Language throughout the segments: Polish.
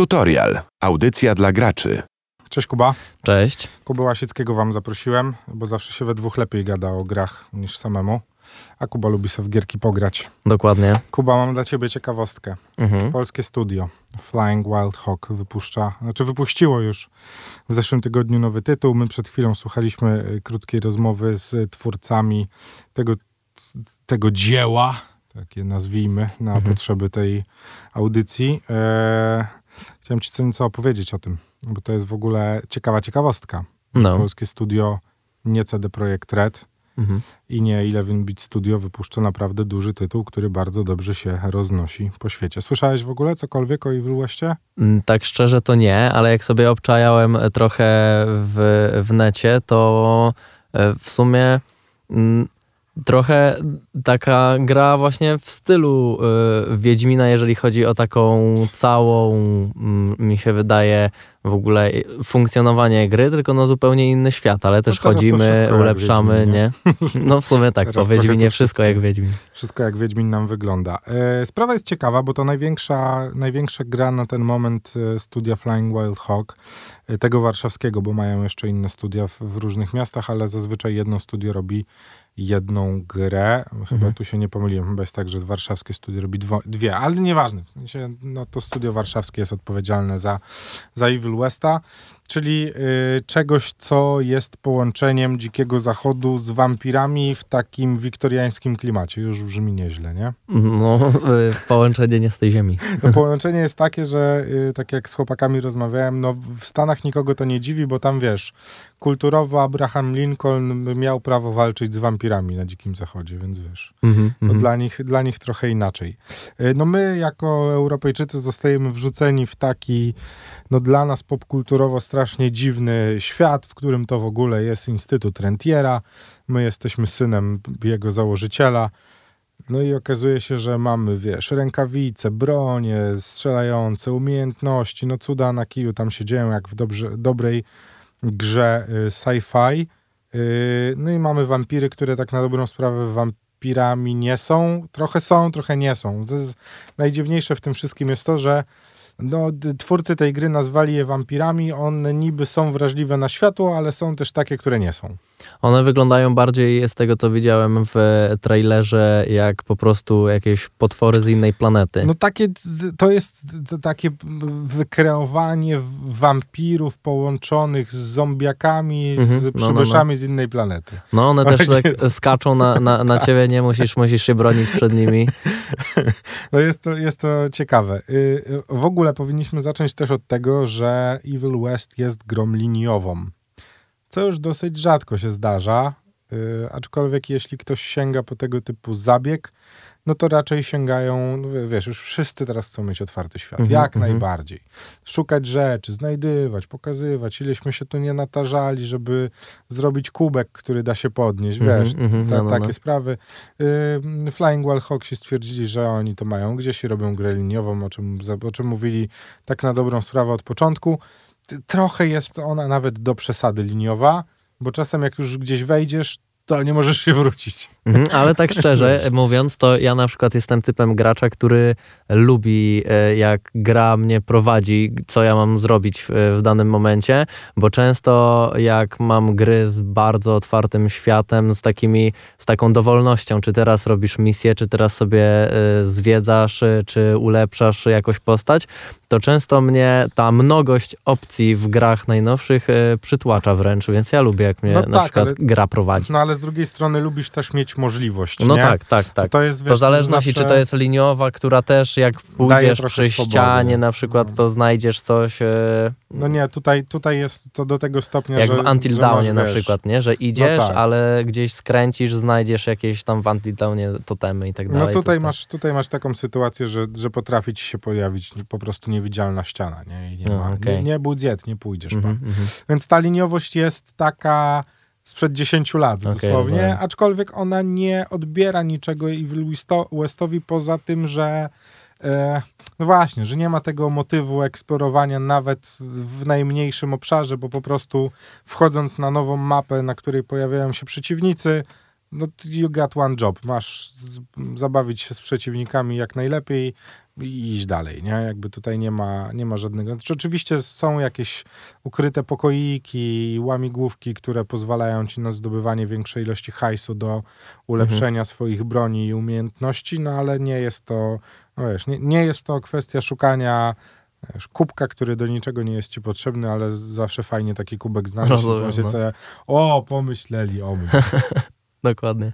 Tutorial. Audycja dla graczy. Cześć Kuba. Cześć. Kuba Łasieckiego wam zaprosiłem, bo zawsze się we dwóch lepiej gada o grach niż samemu. A Kuba lubi sobie w gierki pograć. Dokładnie. Kuba, mam dla ciebie ciekawostkę. Mhm. Polskie studio Flying Wild Hawk wypuszcza, znaczy wypuściło już w zeszłym tygodniu nowy tytuł. My przed chwilą słuchaliśmy y, krótkiej rozmowy z twórcami tego, tego dzieła, takie nazwijmy, na Mhm. potrzeby tej audycji. E, chciałem ci co nieco opowiedzieć o tym, bo to jest w ogóle ciekawa ciekawostka. No. Polskie studio, nie CD Projekt Red Mhm. i nie Eleven Beat Studio wypuszcza naprawdę duży tytuł, który bardzo dobrze się roznosi po świecie. Słyszałeś w ogóle cokolwiek o Evil Westie? Mm, Tak szczerze to nie, ale jak sobie obczajałem trochę w, w necie, to e, w sumie mm, trochę taka gra właśnie w stylu y, Wiedźmina, jeżeli chodzi o taką całą, mm, mi się wydaje, w ogóle funkcjonowanie gry, tylko no zupełnie inny świat, ale też No to wszystko chodzimy, ulepszamy, Wiedźmin, nie? No w sumie tak, Teraz po Wiedźminie wszystko wszystko. jak Wiedźmin. Wszystko jak Wiedźmin nam wygląda. E, sprawa jest ciekawa, bo to największa, największa gra na ten moment e, studia Flying Wild Hawk, e, tego warszawskiego, bo mają jeszcze inne studia w, w różnych miastach, ale zazwyczaj jedno studio robi jedną grę. Chyba Mhm. tu się nie pomyliłem, chyba jest tak, że warszawskie studio robi dwo, dwie, ale nieważne. W sensie, no to studio warszawskie jest odpowiedzialne za, za Evil Westa, czyli y, czegoś, co jest połączeniem dzikiego zachodu z wampirami w takim wiktoriańskim klimacie. Już brzmi nieźle, nie? No, y, połączenie nie z tej ziemi. No, połączenie jest takie, że y, tak jak z chłopakami rozmawiałem, no w Stanach nikogo to nie dziwi, bo tam wiesz, kulturowo Abraham Lincoln miał prawo walczyć z wampirami na dzikim zachodzie, więc wiesz. Mhm, No dla, nich, dla nich trochę inaczej. No my jako Europejczycy zostajemy wrzuceni w taki, no dla nas popkulturowo strasznie dziwny świat, w którym to w ogóle jest Instytut Rentiera. My jesteśmy synem jego założyciela. No i okazuje się, że mamy, wiesz, rękawice, bronie strzelające, umiejętności, no cuda na kiju tam się dzieją jak w dobrze, dobrej grze y, sci-fi. Y, No i mamy wampiry, które tak na dobrą sprawę wampirami nie są. Trochę są, trochę nie są. To jest najdziwniejsze w tym wszystkim jest to, że no, twórcy tej gry nazwali je wampirami. One niby są wrażliwe na światło, ale są też takie, które nie są. One wyglądają bardziej, z tego co widziałem w trailerze, jak po prostu jakieś potwory z innej planety. No takie, to jest takie wykreowanie wampirów połączonych z zombiakami, Mhm, z no, no, przybyszami z innej planety. No one też Tak tak skaczą na, na, na ciebie, nie musisz, musisz się bronić przed nimi. No jest to, jest to ciekawe. Y, y, W ogóle powinniśmy zacząć też od tego, że Evil West jest grą liniową. Co już dosyć rzadko się zdarza, y, aczkolwiek jeśli ktoś sięga po tego typu zabieg, no to raczej sięgają, no wie- wiesz, już wszyscy teraz chcą mieć otwarty świat, Mhm, jak mhm. najbardziej. Szukać rzeczy, znajdywać, pokazywać, ileśmy się tu nie natarzali, żeby zrobić kubek, który da się podnieść, Mhm, wiesz, mhm, ta, no, takie no. sprawy. Y, Flying Wild Hawksi stwierdzili, że oni to mają gdzieś i robią grę liniową, o czym, o czym mówili tak na dobrą sprawę od początku. Trochę jest ona nawet do przesady liniowa, bo czasem jak już gdzieś wejdziesz, to nie możesz się wrócić. Mhm, ale tak szczerze mówiąc, to ja na przykład jestem typem gracza, który lubi, e, jak gra mnie prowadzi, co ja mam zrobić w, w danym momencie, bo często jak mam gry z bardzo otwartym światem, z takimi, z taką dowolnością, czy teraz robisz misję, czy teraz sobie e, zwiedzasz, e, czy ulepszasz jakoś postać, to często mnie ta mnogość opcji w grach najnowszych e, przytłacza wręcz, więc ja lubię, jak mnie No na tak, przykład ale- gra prowadzi. No ale z drugiej strony lubisz też mieć możliwość, No nie? tak, tak, tak. To jest, To wiesz, zależności, zawsze- czy to jest liniowa, która też jak pójdziesz przy swobody. ścianie na przykład, No. to znajdziesz coś, e, No nie, tutaj, tutaj jest to do tego stopnia, jak że w Until Dawnie na wiesz, przykład, nie? Że idziesz, tak. ale gdzieś skręcisz, znajdziesz jakieś tam w Until Dawnie totemy i tak dalej. No tutaj to, masz, tutaj masz taką sytuację, że, że potrafi ci się pojawić po prostu niewidzialna ściana, nie? I nie, No, ma, okej. nie, nie budżet, nie pójdziesz Mhm, pan. mhm. Więc ta liniowość jest taka sprzed 10 lat Okej, dosłownie, rozumiem. aczkolwiek ona nie odbiera niczego Westo- Westowi poza tym, że no właśnie, że nie ma tego motywu eksplorowania nawet w najmniejszym obszarze, bo po prostu wchodząc na nową mapę, na której pojawiają się przeciwnicy, no you got one job. Masz zabawić się z przeciwnikami jak najlepiej, i iść dalej, nie? Jakby tutaj nie ma, nie ma żadnego... Znaczy, oczywiście są jakieś ukryte pokoiki, łamigłówki, które pozwalają ci na zdobywanie większej ilości hajsu do ulepszenia mhm. swoich broni i umiejętności, no ale nie jest to, no wiesz, nie, nie jest to kwestia szukania wiesz, kubka, który do niczego nie jest ci potrzebny, ale zawsze fajnie taki kubek znaleźć no, i no. sobie, o, pomyśleli o mnie. Dokładnie.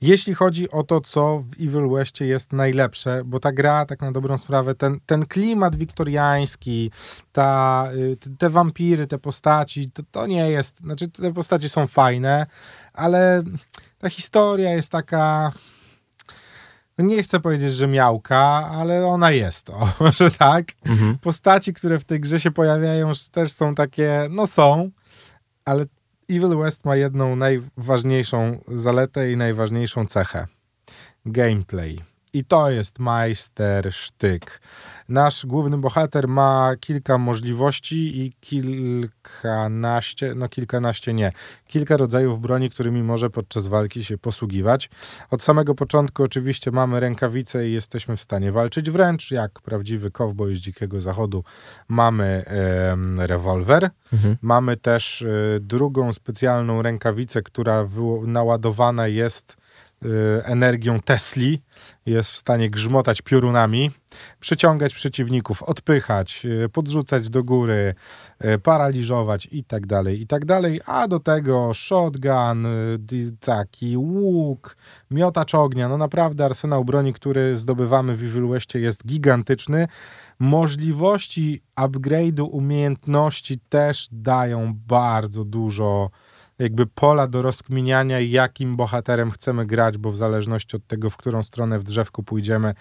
Jeśli chodzi o to, co w Evil Westie jest najlepsze, bo ta gra, tak na dobrą sprawę, ten, ten klimat wiktoriański, ta, y, te wampiry, te postaci, to, to nie jest, znaczy te postaci są fajne, ale ta historia jest taka no nie chcę powiedzieć, że miałka, ale ona jest, o, może tak. Mhm. Postaci, które w tej grze się pojawiają, też są takie, no są, ale Evil West ma jedną najważniejszą zaletę i najważniejszą cechę. Gameplay. I to jest majstersztyk. Nasz główny bohater ma kilka możliwości i kilkanaście, no kilkanaście nie, kilka rodzajów broni, którymi może podczas walki się posługiwać. Od samego początku oczywiście mamy rękawice i jesteśmy w stanie walczyć wręcz, jak prawdziwy kowboj z dzikiego zachodu. Mamy e, rewolwer, mhm. mamy też e, drugą specjalną rękawicę, która naładowana jest energią Tesli, jest w stanie grzmotać piorunami, przyciągać przeciwników, odpychać, y, podrzucać do góry, y, paraliżować i tak dalej, i tak dalej, a do tego shotgun, taki łuk, miotacz ognia, no naprawdę arsenał broni, który zdobywamy w Evil Westie jest gigantyczny. Możliwości upgrade'u umiejętności też dają bardzo dużo jakby pola do rozkminiania, jakim bohaterem chcemy grać, bo w zależności od tego, w którą stronę w drzewku pójdziemy,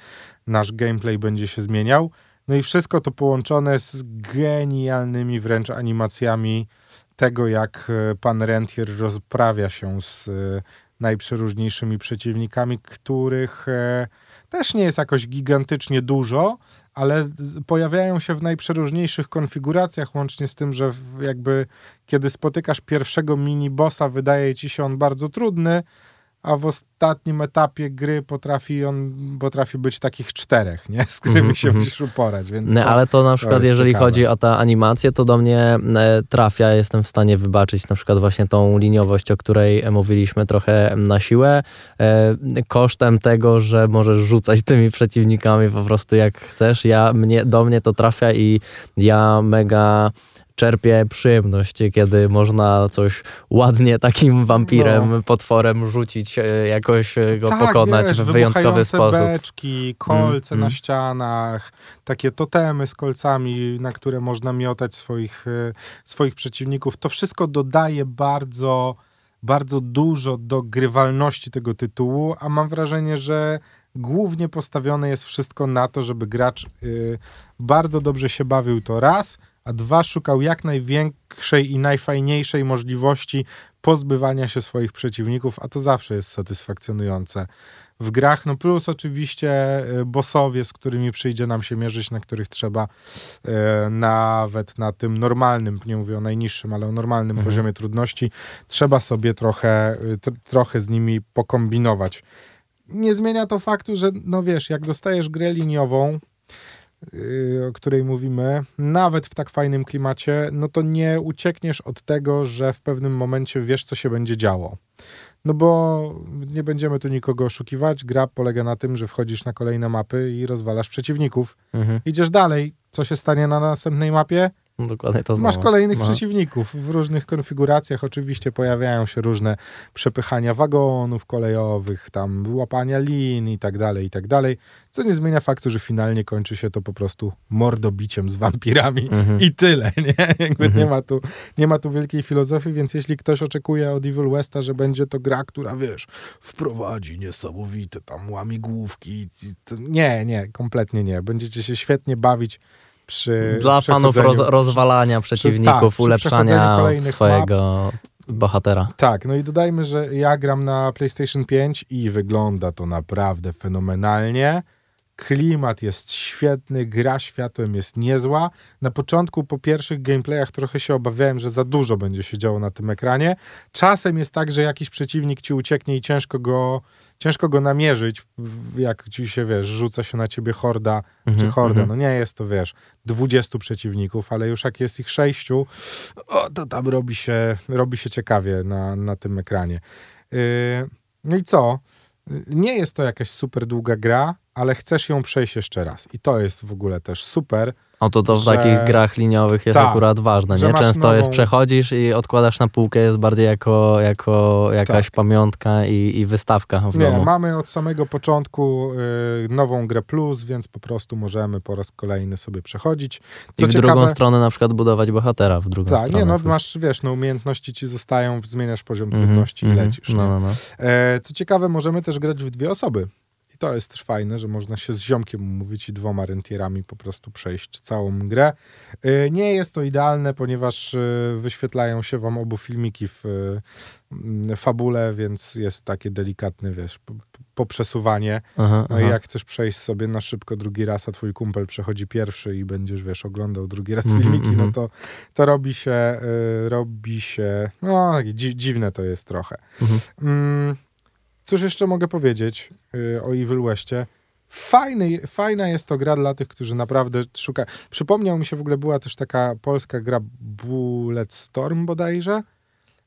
nasz gameplay będzie się zmieniał. No i wszystko to połączone z genialnymi wręcz animacjami tego, jak e, pan Rentier rozprawia się z e, najprzeróżniejszymi przeciwnikami, których e, też nie jest jakoś gigantycznie dużo, ale pojawiają się w najprzeróżniejszych konfiguracjach, łącznie z tym, że jakby kiedy spotykasz pierwszego mini-bossa, wydaje ci się on bardzo trudny, a w ostatnim etapie gry potrafi on potrafi być takich czterech, nie? z którymi mm -hmm. się mhm. musisz uporać. Więc no, to, ale to na przykład, to jeżeli ciekawe. chodzi o tę animację, to do mnie e, trafia, jestem w stanie wybaczyć na przykład właśnie tą liniowość, o której mówiliśmy trochę na siłę, e, kosztem tego, że możesz rzucać tymi przeciwnikami po prostu jak chcesz. Ja, mnie, do mnie to trafia i ja mega czerpie przyjemność, kiedy można coś ładnie takim wampirem, no. potworem rzucić, e, jakoś e, go tak, pokonać wiesz, w wyjątkowy sposób. beczki, kolce mm, na mm. ścianach, takie totemy z kolcami, na które można miotać swoich, e, swoich przeciwników. To wszystko dodaje bardzo, bardzo dużo do grywalności tego tytułu, a mam wrażenie, że głównie postawione jest wszystko na to, żeby gracz y, bardzo dobrze się bawił to raz, a dwa szukał jak największej i najfajniejszej możliwości pozbywania się swoich przeciwników, a to zawsze jest satysfakcjonujące w grach. No plus oczywiście e, bossowie, z którymi przyjdzie nam się mierzyć, na których trzeba e, nawet na tym normalnym, nie mówię o najniższym, ale o normalnym mhm. poziomie trudności, trzeba sobie trochę, e, trochę z nimi pokombinować. Nie zmienia to faktu, że no wiesz, jak dostajesz grę liniową, o której mówimy, nawet w tak fajnym klimacie, no to nie uciekniesz od tego, że w pewnym momencie wiesz, co się będzie działo. No bo nie będziemy tu nikogo oszukiwać. Gra polega na tym, że wchodzisz na kolejne mapy i rozwalasz przeciwników. Mhm. Idziesz dalej. Co się stanie na następnej mapie? No, dokładnie to Masz kolejnych no. przeciwników. W różnych konfiguracjach oczywiście pojawiają się różne przepychania wagonów kolejowych, tam łapania lin i tak dalej, i tak dalej. Co nie zmienia faktu, że finalnie kończy się to po prostu mordobiciem z wampirami mhm. i tyle, nie? Jakby mhm. nie, ma tu, nie ma tu wielkiej filozofii, więc jeśli ktoś oczekuje od Evil Westa, że będzie to gra, która, wiesz, wprowadzi niesamowite tam łamigłówki, nie, nie, kompletnie nie. Będziecie się świetnie bawić przy Dla fanów roz, rozwalania przeciwników, przy, tak, ulepszania swojego map. bohatera. Tak, no i dodajmy, że ja gram na PlayStation 5 i wygląda to naprawdę fenomenalnie. Klimat jest świetny, gra światłem jest niezła. Na początku, po pierwszych gameplayach, trochę się obawiałem, że za dużo będzie się działo na tym ekranie. Czasem jest tak, że jakiś przeciwnik ci ucieknie i ciężko go, ciężko go namierzyć, jak ci się wiesz, rzuca się na ciebie horda Mhm, czy horda. mhm. No nie jest to wiesz, 20 przeciwników, ale już jak jest ich sześciu, o, to tam robi się, robi się ciekawie na, na tym ekranie. Yy, no i co? Nie jest to jakaś super długa gra, ale chcesz ją przejść jeszcze raz. I to jest w ogóle też super. O to, to w że- takich grach liniowych jest Tak, akurat ważne, nie? Często jest nową- przechodzisz i odkładasz na półkę, jest bardziej jako, jako jakaś Tak. pamiątka i, i wystawka w Nie, domu. mamy od samego początku y, nową grę plus, więc po prostu możemy po raz kolejny sobie przechodzić. Co I w ciekawe, drugą stronę na przykład budować bohatera w drugą tak, stronę. nie, no masz, wiesz, no umiejętności ci zostają, zmieniasz poziom Mhm, trudności i mhm. lecisz. No, no, no. E, co ciekawe, możemy też grać w dwie osoby. I to jest też fajne, że można się z ziomkiem umówić i dwoma rentierami po prostu przejść całą grę. E, nie jest to idealne, ponieważ e, wyświetlają się wam obu filmiki w e, fabule, więc jest takie delikatne, wiesz, poprzesuwanie. Aha, No i aha. jak chcesz przejść sobie na szybko drugi raz, a twój kumpel przechodzi pierwszy i będziesz, wiesz, oglądał drugi raz Mhm, filmiki, no mhm. to, to robi się, y, robi się, no dziwne to jest trochę. Mhm. Mm, cóż jeszcze mogę powiedzieć y, o Evil Westie? Fajny, fajna jest to gra dla tych, którzy naprawdę szukają. Przypomniał mi się w ogóle, była też taka polska gra Bulletstorm bodajże,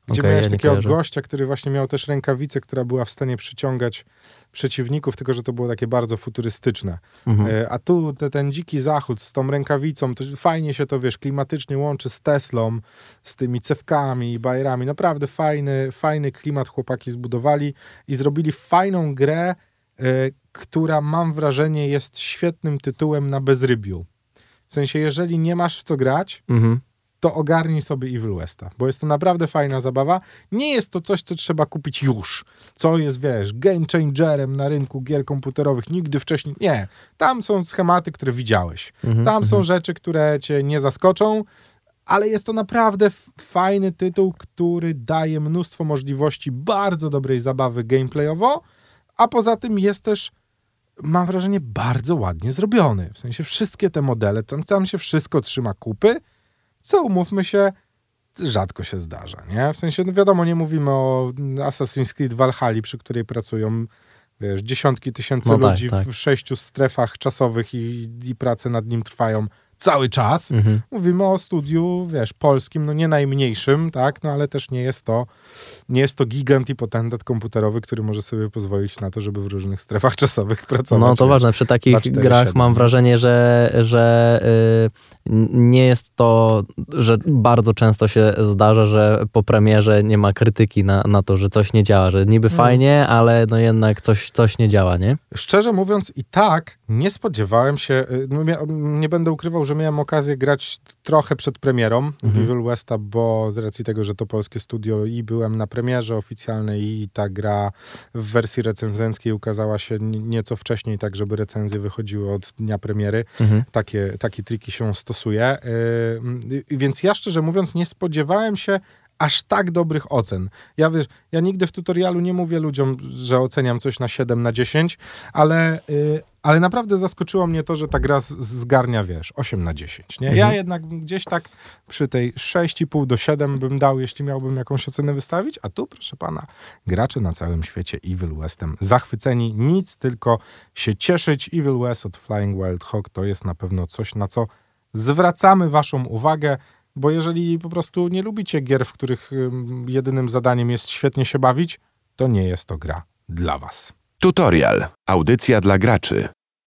gdzie Okej, miałeś ja takiego kojarzę. gościa, który właśnie miał też rękawicę, która była w stanie przyciągać przeciwników, tylko że to było takie bardzo futurystyczne. Mhm. E, A tu te, ten dziki zachód z tą rękawicą, to fajnie się to, wiesz, klimatycznie łączy z Teslą, z tymi cewkami i bajerami. Naprawdę fajny, fajny klimat chłopaki zbudowali i zrobili fajną grę, e, która mam wrażenie jest świetnym tytułem na bezrybiu. W sensie, jeżeli nie masz w co grać, Mhm. To ogarnij sobie Evil Westa, bo jest to naprawdę fajna zabawa. Nie jest to coś, co trzeba kupić już, co jest, wiesz, game changerem na rynku gier komputerowych, nigdy wcześniej. Nie. Tam są schematy, które widziałeś. Mhm. Tam są mhm. rzeczy, które cię nie zaskoczą, ale jest to naprawdę fajny tytuł, który daje mnóstwo możliwości bardzo dobrej zabawy gameplayowo, a poza tym jest też, mam wrażenie, bardzo ładnie zrobiony. W sensie wszystkie te modele, tam, tam się wszystko trzyma kupy, co umówmy się, rzadko się zdarza, nie? W sensie, no wiadomo, nie mówimy o Assassin's Creed Valhalla, przy której pracują wiesz, dziesiątki tysięcy No tak, ludzi tak. w sześciu strefach czasowych i, i prace nad nim trwają cały czas. Mhm. Mówimy o studiu, wiesz, polskim, no nie najmniejszym, tak, no ale też nie jest to, nie jest to gigant i potentat komputerowy, który może sobie pozwolić na to, żeby w różnych strefach czasowych pracować. No to ważne, przy takich 2, 4, grach 7, mam nie? wrażenie, że, że y, nie jest to, że bardzo często się zdarza, że po premierze nie ma krytyki na, na to, że coś nie działa, że niby Mm. fajnie, ale no jednak coś, coś nie działa, nie? Szczerze mówiąc, i tak nie spodziewałem się, y, no mia- nie będę ukrywał, że miałem okazję grać trochę przed premierą Mhm. Evil Westa, bo z racji tego, że to polskie studio i byłem na premierze oficjalnej i ta gra w wersji recenzenckiej ukazała się nieco wcześniej, tak żeby recenzje wychodziły od dnia premiery. Mhm. Takie, takie triki się stosuje. Yy, więc ja szczerze mówiąc nie spodziewałem się aż tak dobrych ocen. Ja wiesz, ja nigdy w tutorialu nie mówię ludziom, że oceniam coś na 7 na 10, ale, y, ale naprawdę zaskoczyło mnie to, że ta gra z- zgarnia, wiesz, 8 na 10. Nie? Ja Mhm. jednak gdzieś tak przy tej 6,5 do 7 bym dał, jeśli miałbym jakąś ocenę wystawić, a tu, proszę pana, gracze na całym świecie Evil Westem zachwyceni, nic tylko się cieszyć. Evil West od Flying Wild Hog to jest na pewno coś, na co zwracamy waszą uwagę, bo jeżeli po prostu nie lubicie gier, w których ym, jedynym zadaniem jest świetnie się bawić, to nie jest to gra dla was. Tutorial. Audycja dla graczy.